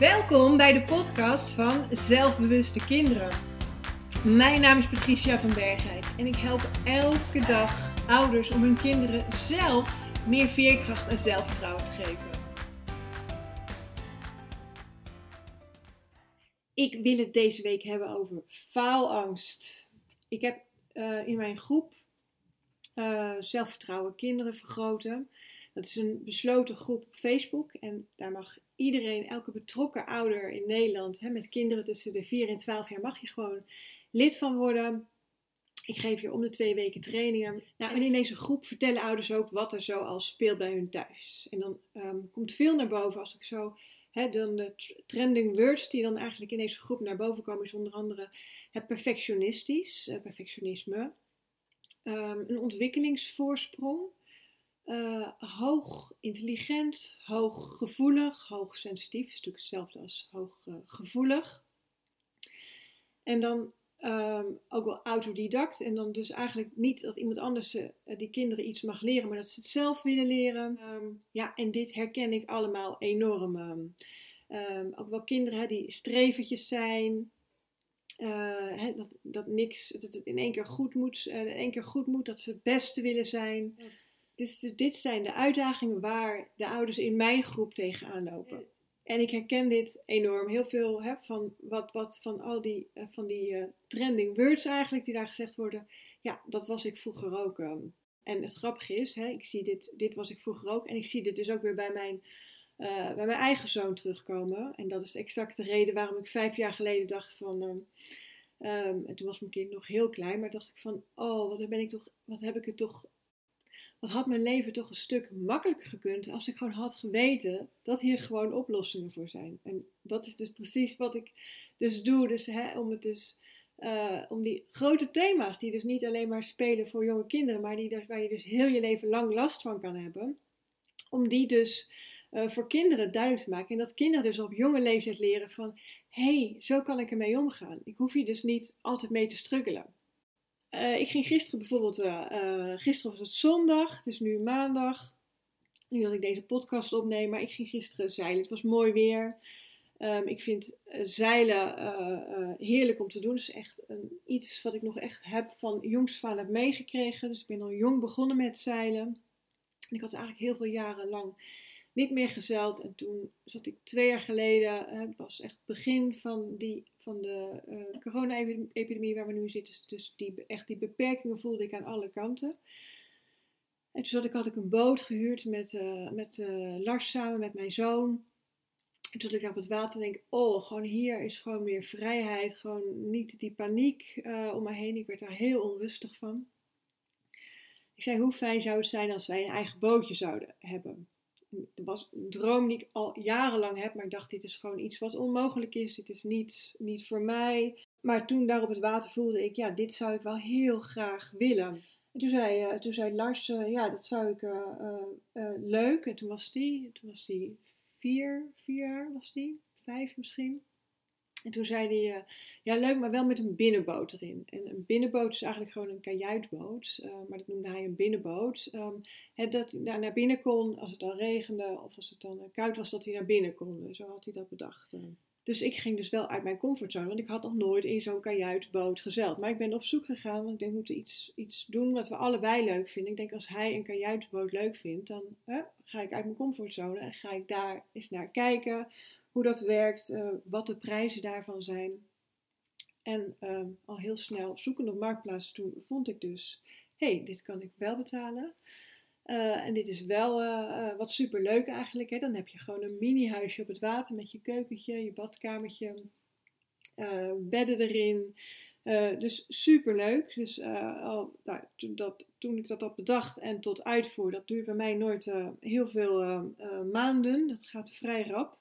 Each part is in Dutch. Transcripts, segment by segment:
Welkom bij de podcast van Zelfbewuste Kinderen. Mijn naam is Patricia van Bergijk en ik help elke dag ouders om hun kinderen zelf meer veerkracht en zelfvertrouwen te geven. Ik wil het deze week hebben over faalangst. Ik heb uh, in mijn groep uh, zelfvertrouwen kinderen vergroten. Dat is een besloten groep op Facebook en daar mag iedereen, elke betrokken ouder in Nederland hè, met kinderen tussen de 4 en 12 jaar, mag je gewoon lid van worden. Ik geef hier om de twee weken trainingen. Nou, en in deze groep vertellen ouders ook wat er zo al speelt bij hun thuis. En dan um, komt veel naar boven als ik zo. Dan de trending words die dan eigenlijk in deze groep naar boven komen, is onder andere het perfectionistisch, uh, perfectionisme, um, een ontwikkelingsvoorsprong, uh, hoog intelligent, hoog gevoelig, hoog sensitief, is natuurlijk hetzelfde als hoog uh, gevoelig. En dan um, ook wel autodidact. En dan dus eigenlijk niet dat iemand anders uh, die kinderen iets mag leren, maar dat ze het zelf willen leren. Um, ja, en dit herken ik allemaal enorm. Um, ook wel kinderen hè, die strevertjes zijn. Uh, dat, dat niks, dat het in één keer goed moet, uh, in één keer goed moet, dat ze het beste willen zijn. Dus dit zijn de uitdagingen waar de ouders in mijn groep tegenaan lopen. En ik herken dit enorm. Heel veel hè, van, wat, wat, van al die, uh, van die uh, trending words eigenlijk die daar gezegd worden. Ja, dat was ik vroeger ook. Um. En het grappige is, hè, ik zie dit, dit was ik vroeger ook. En ik zie dit dus ook weer bij mijn, uh, bij mijn eigen zoon terugkomen. En dat is exact de reden waarom ik vijf jaar geleden dacht van... Um, um, en toen was mijn kind nog heel klein, maar dacht ik van... Oh, wat, ben ik toch, wat heb ik het toch wat had mijn leven toch een stuk makkelijker gekund als ik gewoon had geweten dat hier gewoon oplossingen voor zijn. En dat is dus precies wat ik dus doe. Dus hè, om het dus uh, om die grote thema's die dus niet alleen maar spelen voor jonge kinderen, maar die dus, waar je dus heel je leven lang last van kan hebben, om die dus uh, voor kinderen duidelijk te maken. En dat kinderen dus op jonge leeftijd leren van, hé, hey, zo kan ik ermee omgaan. Ik hoef hier dus niet altijd mee te struggelen. Uh, ik ging gisteren bijvoorbeeld, uh, gisteren was het zondag, het is nu maandag. Nu dat ik deze podcast opneem, maar ik ging gisteren zeilen. Het was mooi weer. Um, ik vind zeilen heerlijk om te doen. Het is echt een, iets wat ik nog echt heb van jongs af heb meegekregen. Dus ik ben al jong begonnen met zeilen. En ik had eigenlijk heel veel jaren lang niet meer gezeild. En toen zat ik twee jaar geleden, het was echt begin van, die, van de uh, corona-epidemie waar we nu zitten. Dus die, echt die beperkingen voelde ik aan alle kanten. En toen zat ik, had ik een boot gehuurd met, uh, met uh, Lars samen, met mijn zoon. En toen ik op het water en denk, oh, gewoon hier is gewoon meer vrijheid. Gewoon niet die paniek om me heen. Ik werd daar heel onrustig van. Ik zei, hoe fijn zou het zijn als wij een eigen bootje zouden hebben het was een droom die ik al jarenlang heb, maar ik dacht, dit is gewoon iets wat onmogelijk is. Dit is niet, niet voor mij. Maar toen daar op het water voelde ik, ja, dit zou ik wel heel graag willen. En toen zei, uh, toen zei Lars, uh, ja, dat zou ik uh, leuk. En toen was die, toen was die vier, vier jaar was die, vijf misschien. En toen zei hij, uh, ja leuk, maar wel met een binnenboot erin. En een binnenboot is eigenlijk gewoon een kajuitboot, uh, maar dat noemde hij een binnenboot. Um, dat hij naar binnen kon als het dan regende of als het dan uh, koud was, dat hij naar binnen kon. Zo had hij dat bedacht. Dus ik ging dus wel uit mijn comfortzone, want ik had nog nooit in zo'n kajuitboot gezeild. Maar ik ben op zoek gegaan, want ik denk, we moeten iets, iets doen wat we allebei leuk vinden. Ik denk, als hij een kajuitboot leuk vindt, dan ga ik uit mijn comfortzone en ga ik daar eens naar kijken hoe dat werkt, uh, wat de prijzen daarvan zijn. En uh, al heel snel zoekend op marktplaats toen vond ik dus, hey, dit kan ik wel betalen. Uh, en dit is wel uh, wat super leuk eigenlijk. Hè? Dan heb je gewoon een mini huisje op het water met je keukentje, je badkamertje, bedden erin. dus super leuk. Dus al, nou, toen, dat, toen ik dat had bedacht en tot uitvoer, dat duurt bij mij nooit heel veel maanden. Dat gaat vrij rap.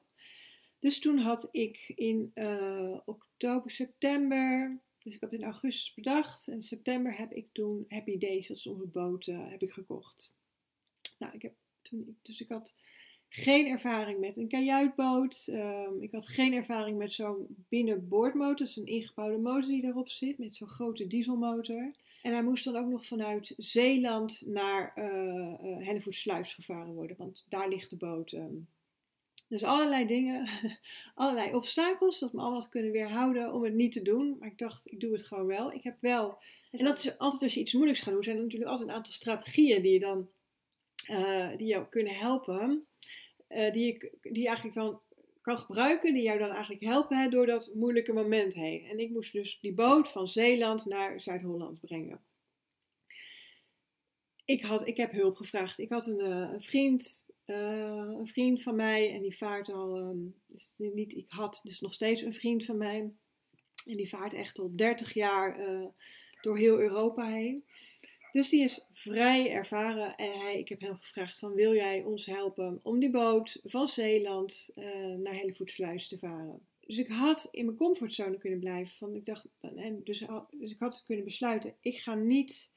Dus toen had ik in uh, oktober, september, dus ik heb in augustus bedacht. En in september heb ik toen Happy Days, dat is onze boot, heb ik gekocht. Nou, ik heb toen, dus ik had geen ervaring met een kajuitboot. Um, ik had geen ervaring met zo'n binnenboordmotor. Is een ingebouwde motor die erop zit, met zo'n grote dieselmotor. En hij moest dan ook nog vanuit Zeeland naar uh, uh, gevaren worden, want daar ligt de boot. Um, Dus allerlei dingen, allerlei obstakels dat me allemaal kunnen weerhouden om het niet te doen. Maar ik dacht, ik doe het gewoon wel. Ik heb wel, en dat is altijd als je iets moeilijks gaat doen, zijn er natuurlijk altijd een aantal strategieën die je dan, uh, die jou kunnen helpen. Uh, die, ik, die eigenlijk dan kan gebruiken, die jou dan eigenlijk helpen door dat moeilijke moment heen. En ik moest dus die boot van Zeeland naar Zuid-Holland brengen. Ik, had, ik heb hulp gevraagd. Ik had een, een vriend, een vriend van mij, en die vaart al, dus niet ik had, dus nog steeds een vriend van mij. En die vaart echt al 30 jaar uh, door heel Europa heen. Dus die is vrij ervaren en hij, ik heb hem gevraagd van wil jij ons helpen om die boot van Zeeland uh, naar Hellevoetsluis te varen. Dus ik had in mijn comfortzone kunnen blijven. Van, ik dacht, dus, dus ik had kunnen besluiten, ik ga niet,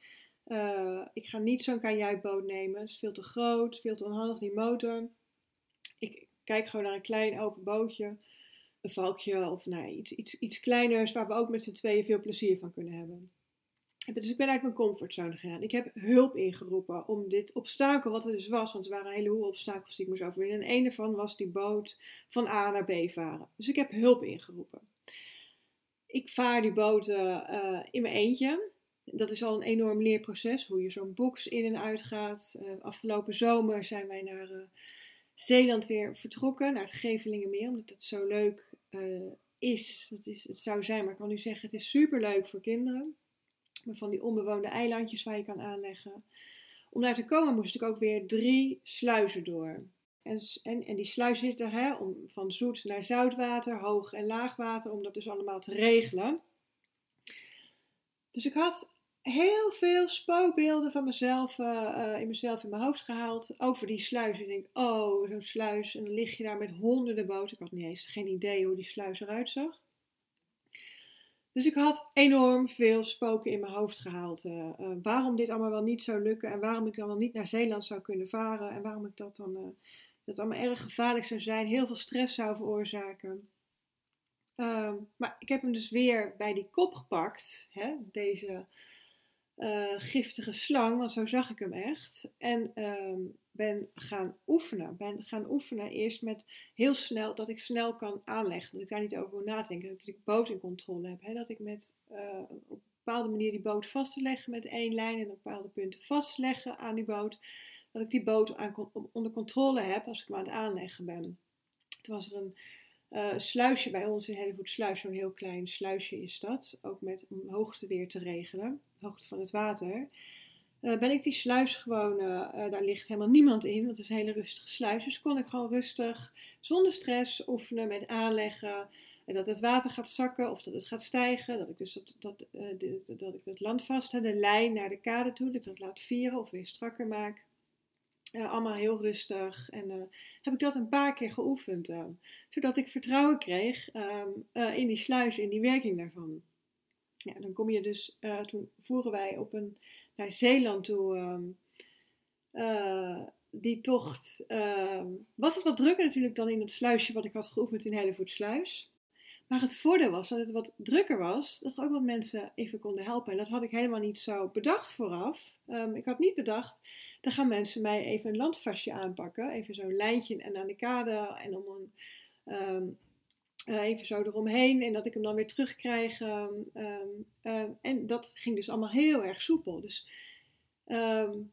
uh, ik ga niet zo'n kajuitboot nemen. Het is veel te groot, veel te onhandig, die motor. Ik kijk gewoon naar een klein open bootje, een valkje of nou, iets, iets, iets kleiners waar we ook met z'n tweeën veel plezier van kunnen hebben. Dus ik ben uit mijn comfortzone gegaan. Ik heb hulp ingeroepen om dit obstakel, wat er dus was, want er waren een heleboel obstakels die ik moest overwinnen. En een daarvan was die boot van A naar B varen. Dus ik heb hulp ingeroepen. Ik vaar die boten uh, in mijn eentje. Dat is al een enorm leerproces, hoe je zo'n box in en uit gaat. Uh, afgelopen zomer zijn wij naar uh, Zeeland weer vertrokken, naar het Gevelingenmeer, omdat het zo leuk is. Het, is. het zou zijn, maar ik kan nu zeggen, het is super leuk voor kinderen van die onbewoonde eilandjes waar je kan aanleggen. Om daar te komen moest ik ook weer drie sluizen door. En, en, en die sluizen zitten hè, om, van zoet naar zoutwater, hoog en laagwater, om dat dus allemaal te regelen. Dus ik had heel veel spookbeelden van mezelf, uh, in mezelf in mijn hoofd gehaald over die sluis. Ik denk, oh, zo'n sluis. En dan lig je daar met honderden boten. Ik had niet eens geen idee hoe die sluis eruit zag. Dus ik had enorm veel spoken in mijn hoofd gehaald. Uh, waarom dit allemaal wel niet zou lukken en waarom ik dan wel niet naar Zeeland zou kunnen varen en waarom ik dat dan dat allemaal erg gevaarlijk zou zijn, heel veel stress zou veroorzaken. Ehm, maar ik heb hem dus weer bij die kop gepakt, hè, deze giftige slang, want zo zag ik hem echt. En um, ben gaan oefenen. Ben gaan oefenen eerst met heel snel, dat ik snel kan aanleggen. Dat ik daar niet over moet nadenken. Dat ik boot in controle heb. Hè? Dat ik met uh, op een bepaalde manier die boot vast te leggen met één lijn en op bepaalde punten vastleggen aan die boot. Dat ik die boot onder controle heb als ik hem aan het aanleggen ben. Toen was er een uh, sluisje bij ons in Hellevoet Sluis, zo'n heel klein sluisje is dat. Ook met om hoogte weer te regelen, hoogte van het water. Uh, ben ik die sluis gewoon, uh, daar ligt helemaal niemand in, want het is een hele rustige sluis. Dus kon ik gewoon rustig, zonder stress, oefenen met aanleggen. En dat het water gaat zakken of dat het gaat stijgen. Dat ik dus dat, dat, dat, dat ik dat land vast de lijn naar de kade toe, dat ik dat laat vieren of weer strakker maak. Allemaal heel rustig. En heb ik dat een paar keer geoefend, zodat ik vertrouwen kreeg um, in die sluis, in die werking daarvan. Ja, dan kom je dus, toen voeren wij op een naar Zeeland toe. Uh, die tocht uh, was het wat drukker natuurlijk dan in het sluisje wat ik had geoefend in Hellevoetsluis. Maar het voordeel was dat het wat drukker was, dat er ook wat mensen even konden helpen. En dat had ik helemaal niet zo bedacht vooraf. Um, ik had niet bedacht, dan gaan mensen mij even een landvastje aanpakken. Even zo'n lijntje en aan de kade en om een, um, uh, even zo eromheen en dat ik hem dan weer terugkrijg. Um, en dat ging dus allemaal heel erg soepel. Dus,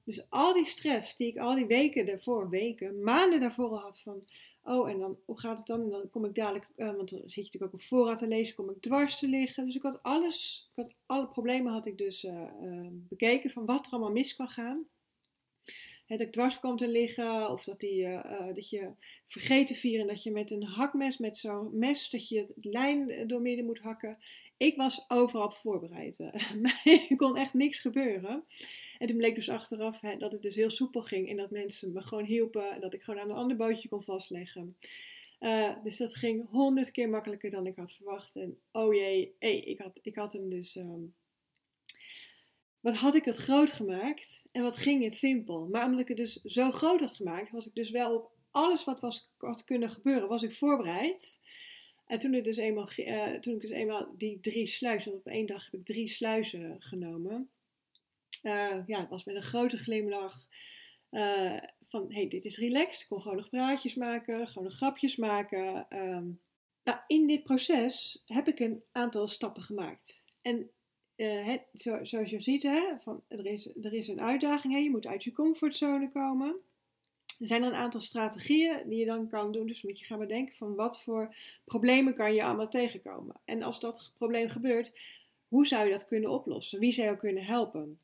dus al die stress die ik al die weken daarvoor, weken, maanden daarvoor had van... Oh, en dan, hoe gaat het dan? En dan kom ik dadelijk, uh, want dan zit je natuurlijk ook op voorraad te lezen, kom ik dwars te liggen. Dus ik had alles, ik had, alle problemen had ik dus uh, uh, bekeken van wat er allemaal mis kan gaan dat ik dwars kwam te liggen. Of dat, die, dat je vergeet te vieren dat je met een hakmes, met zo'n mes, dat je de lijn doormidden moet hakken. Ik was overal op voorbereid. er kon echt niks gebeuren. En toen bleek dus achteraf hè, dat het dus heel soepel ging. En dat mensen me gewoon hielpen. En dat ik gewoon aan een ander bootje kon vastleggen. Uh, dus dat ging honderd keer makkelijker dan ik had verwacht. En oh jee, ik, had, ik had hem dus... Um, wat had ik het groot gemaakt en wat ging het simpel. Maar omdat ik het dus zo groot had gemaakt, was ik dus wel op alles wat was, had kunnen gebeuren, was ik voorbereid. En toen ik dus eenmaal, uh, toen ik dus eenmaal die drie sluizen, op één dag heb ik drie sluizen genomen. Uh, ja, het was met een grote glimlach. Uh, van hey, dit is relaxed. Ik kon gewoon nog praatjes maken, gewoon nog grapjes maken. Ehm, nou, in dit proces heb ik een aantal stappen gemaakt. En zo, zoals je ziet, hè, van, er, is, er is een uitdaging. Hè, je moet uit je comfortzone komen. Er zijn er een aantal strategieën die je dan kan doen. Dus moet je gaan bedenken van wat voor problemen kan je allemaal tegenkomen. En als dat probleem gebeurt, hoe zou je dat kunnen oplossen? Wie zou je kunnen helpen?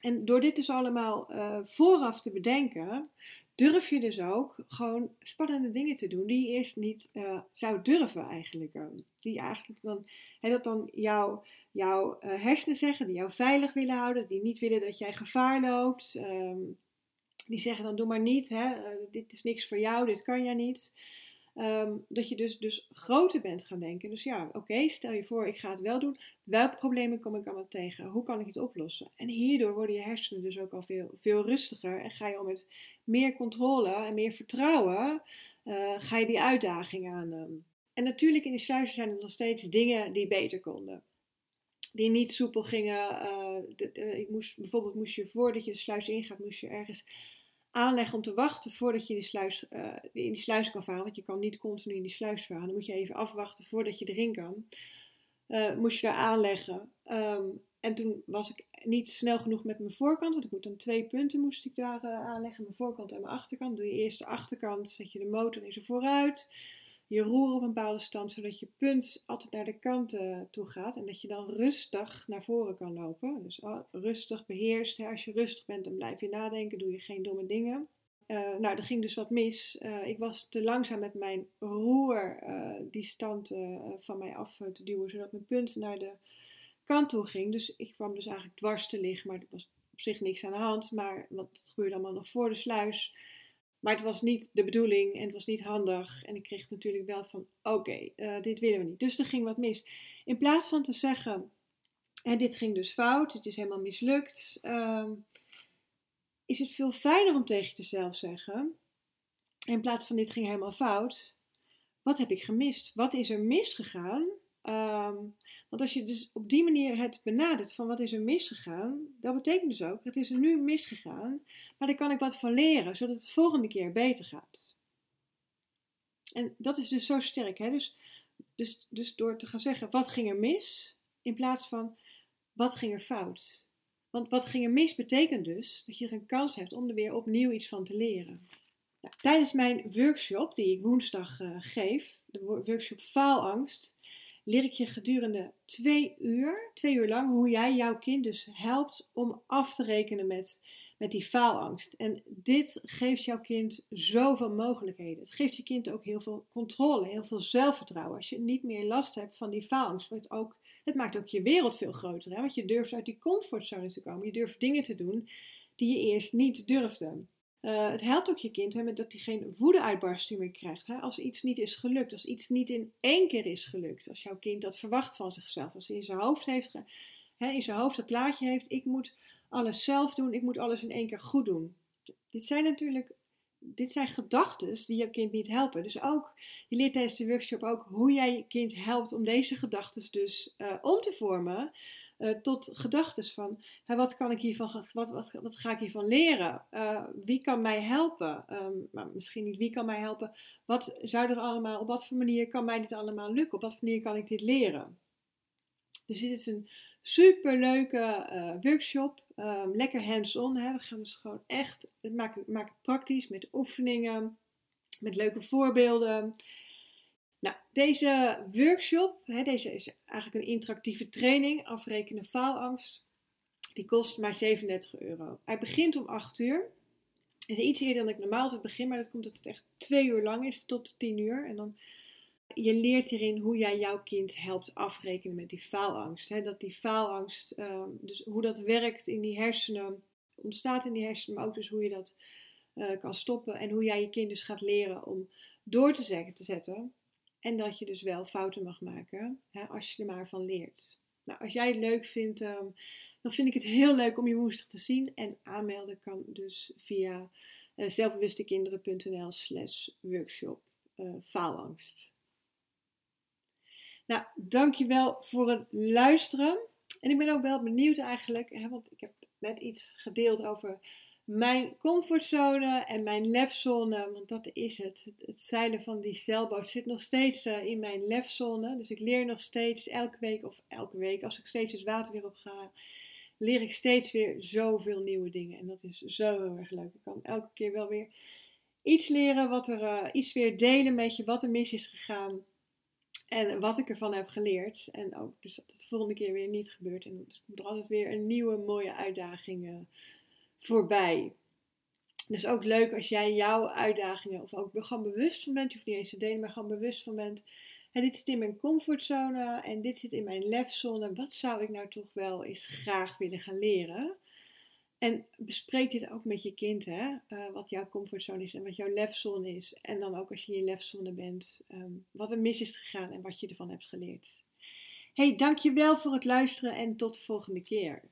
En door dit dus allemaal uh, vooraf te bedenken, durf je dus ook gewoon spannende dingen te doen die je eerst niet uh, zou durven eigenlijk. Die eigenlijk dan, dat dan jouw jou, uh, hersenen zeggen, die jou veilig willen houden, die niet willen dat jij gevaar loopt. Um, die zeggen dan doe maar niet, hè, uh, dit is niks voor jou, dit kan jij niet. Um, dat je dus, dus groter bent gaan denken. Dus ja, oké, stel je voor, ik ga het wel doen. Welke problemen kom ik allemaal tegen? Hoe kan ik het oplossen? En hierdoor worden je hersenen dus ook al veel, veel rustiger. En ga je al met meer controle en meer vertrouwen, uh, ga je die uitdaging aan. Um. En natuurlijk in de sluizen zijn er nog steeds dingen die beter konden. Die niet soepel gingen. De, ik moest, bijvoorbeeld moest je voordat je de sluis ingaat, moest je ergens aanleggen om te wachten voordat je in die, sluis, uh, in die sluis kan varen. Want je kan niet continu in die sluis varen. Dan moet je even afwachten voordat je erin kan. Uh, moest je daar aanleggen. Um, en toen was ik niet snel genoeg met mijn voorkant. Want ik moet dan twee punten moest ik daar uh, aanleggen. Mijn voorkant en mijn achterkant. Doe je eerst de achterkant. Zet je de motor in ze vooruit je roer op een bepaalde stand, zodat je punt altijd naar de kanten toe gaat. En dat je dan rustig naar voren kan lopen. Dus oh, rustig, beheerst. Als je rustig bent, dan blijf je nadenken, doe je geen domme dingen. Uh, nou, er ging dus wat mis. Uh, ik was te langzaam met mijn roer uh, die stand van mij af te duwen, zodat mijn punt naar de kant toe ging. Dus ik kwam dus eigenlijk dwars te liggen, maar er was op zich niks aan de hand. Maar wat gebeurde allemaal nog voor de sluis. Maar het was niet de bedoeling en het was niet handig. En ik kreeg natuurlijk wel van: oké, uh, dit willen we niet. Dus er ging wat mis. In plaats van te zeggen: en dit ging dus fout, het is helemaal mislukt, uh, is het veel fijner om tegen jezelf te zeggen: in plaats van dit ging helemaal fout, wat heb ik gemist? Wat is er misgegaan? Um, want als je dus op die manier het benadert van wat is er misgegaan, dat betekent dus ook, het is er nu misgegaan, maar daar kan ik wat van leren, zodat het volgende keer beter gaat. En dat is dus zo sterk. Hè? Dus, dus, dus door te gaan zeggen, wat ging er mis, in plaats van, wat ging er fout. Want wat ging er mis betekent dus dat je er een kans hebt om er weer opnieuw iets van te leren. Nou, tijdens mijn workshop, die ik woensdag uh, geef, de workshop Faalangst, leer ik je gedurende twee uur, twee uur lang, hoe jij jouw kind dus helpt om af te rekenen met, met die faalangst. En dit geeft jouw kind zoveel mogelijkheden. Het geeft je kind ook heel veel controle, heel veel zelfvertrouwen. Als je niet meer last hebt van die faalangst, wordt ook, het maakt ook je wereld veel groter. Hè? Want je durft uit die comfortzone te komen. Je durft dingen te doen die je eerst niet durfde. Uh, het helpt ook je kind hè, dat hij geen woedeuitbarsting meer krijgt. Hè? Als iets niet is gelukt, als iets niet in één keer is gelukt. Als jouw kind dat verwacht van zichzelf. Als hij in zijn hoofd, heeft hè, in zijn hoofd het plaatje heeft, ik moet alles zelf doen, ik moet alles in één keer goed doen. Dit zijn natuurlijk dit zijn gedachten die je kind niet helpen. Dus ook, je leert tijdens de workshop ook hoe jij je kind helpt om deze gedachten dus uh, om te vormen uh, tot gedachten van hè, wat kan ik hiervan, wat, wat, ga ik hiervan leren? Uh, wie kan mij helpen? Um, maar misschien niet wie kan mij helpen. Wat zou er allemaal, op wat voor manier kan mij dit allemaal lukken? Op wat voor manier kan ik dit leren? Dus dit is een super leuke uh, workshop. Um, lekker hands-on. We gaan dus gewoon echt het maken, maken praktisch met oefeningen, met leuke voorbeelden. Nou, deze workshop, hè, deze is eigenlijk een interactieve training, afrekenen faalangst. Die kost maar 37 euro. Hij begint om 8 uur. Het is iets eerder dan ik normaal altijd begin, maar dat komt dat het echt twee uur lang is, tot 10 uur. En dan, je leert hierin hoe jij jouw kind helpt afrekenen met die faalangst. Dat die faalangst, um, dus hoe dat werkt in die hersenen, ontstaat in die hersenen, maar ook dus hoe je dat uh, kan stoppen. En hoe jij je kind dus gaat leren om door te, zeggen, te zetten en dat je dus wel fouten mag maken, hè, als je er maar van leert. Nou, als jij het leuk vindt, um, dan vind ik het heel leuk om je woensdag te zien. En aanmelden kan dus via uh, zelfbewustekinderen.nl slash workshop uh, faalangst. Nou, dankjewel voor het luisteren. En ik ben ook wel benieuwd eigenlijk, hè, want ik heb net iets gedeeld over mijn comfortzone en mijn lefzone, want dat is het. het. zeilen van die zeilboot zit nog steeds uh, in mijn lefzone. Dus ik leer nog steeds elke week of elke week, als ik steeds het water weer op ga, leer ik steeds weer zoveel nieuwe dingen. En dat is zo heel erg leuk. Ik kan elke keer wel weer iets leren, wat er, uh, iets weer delen met je, wat er mis is gegaan. En wat ik ervan heb geleerd. En ook dus dat het de volgende keer weer niet gebeurt. En er komt altijd weer een nieuwe mooie uitdaging uh, voorbij. Dus ook leuk als jij jouw uitdagingen, of ook gewoon bewust van bent, je hoeft niet eens te delen, maar gewoon bewust van bent. En dit zit in mijn comfortzone en dit zit in mijn lefzone. Wat zou ik nou toch wel eens graag willen gaan leren? En bespreek dit ook met je kind, hè? Uh, wat jouw comfortzone is en wat jouw lefzone is. En dan ook als je in je lefzone bent, um, wat er mis is gegaan en wat je ervan hebt geleerd. Hey, dankjewel voor het luisteren en tot de volgende keer.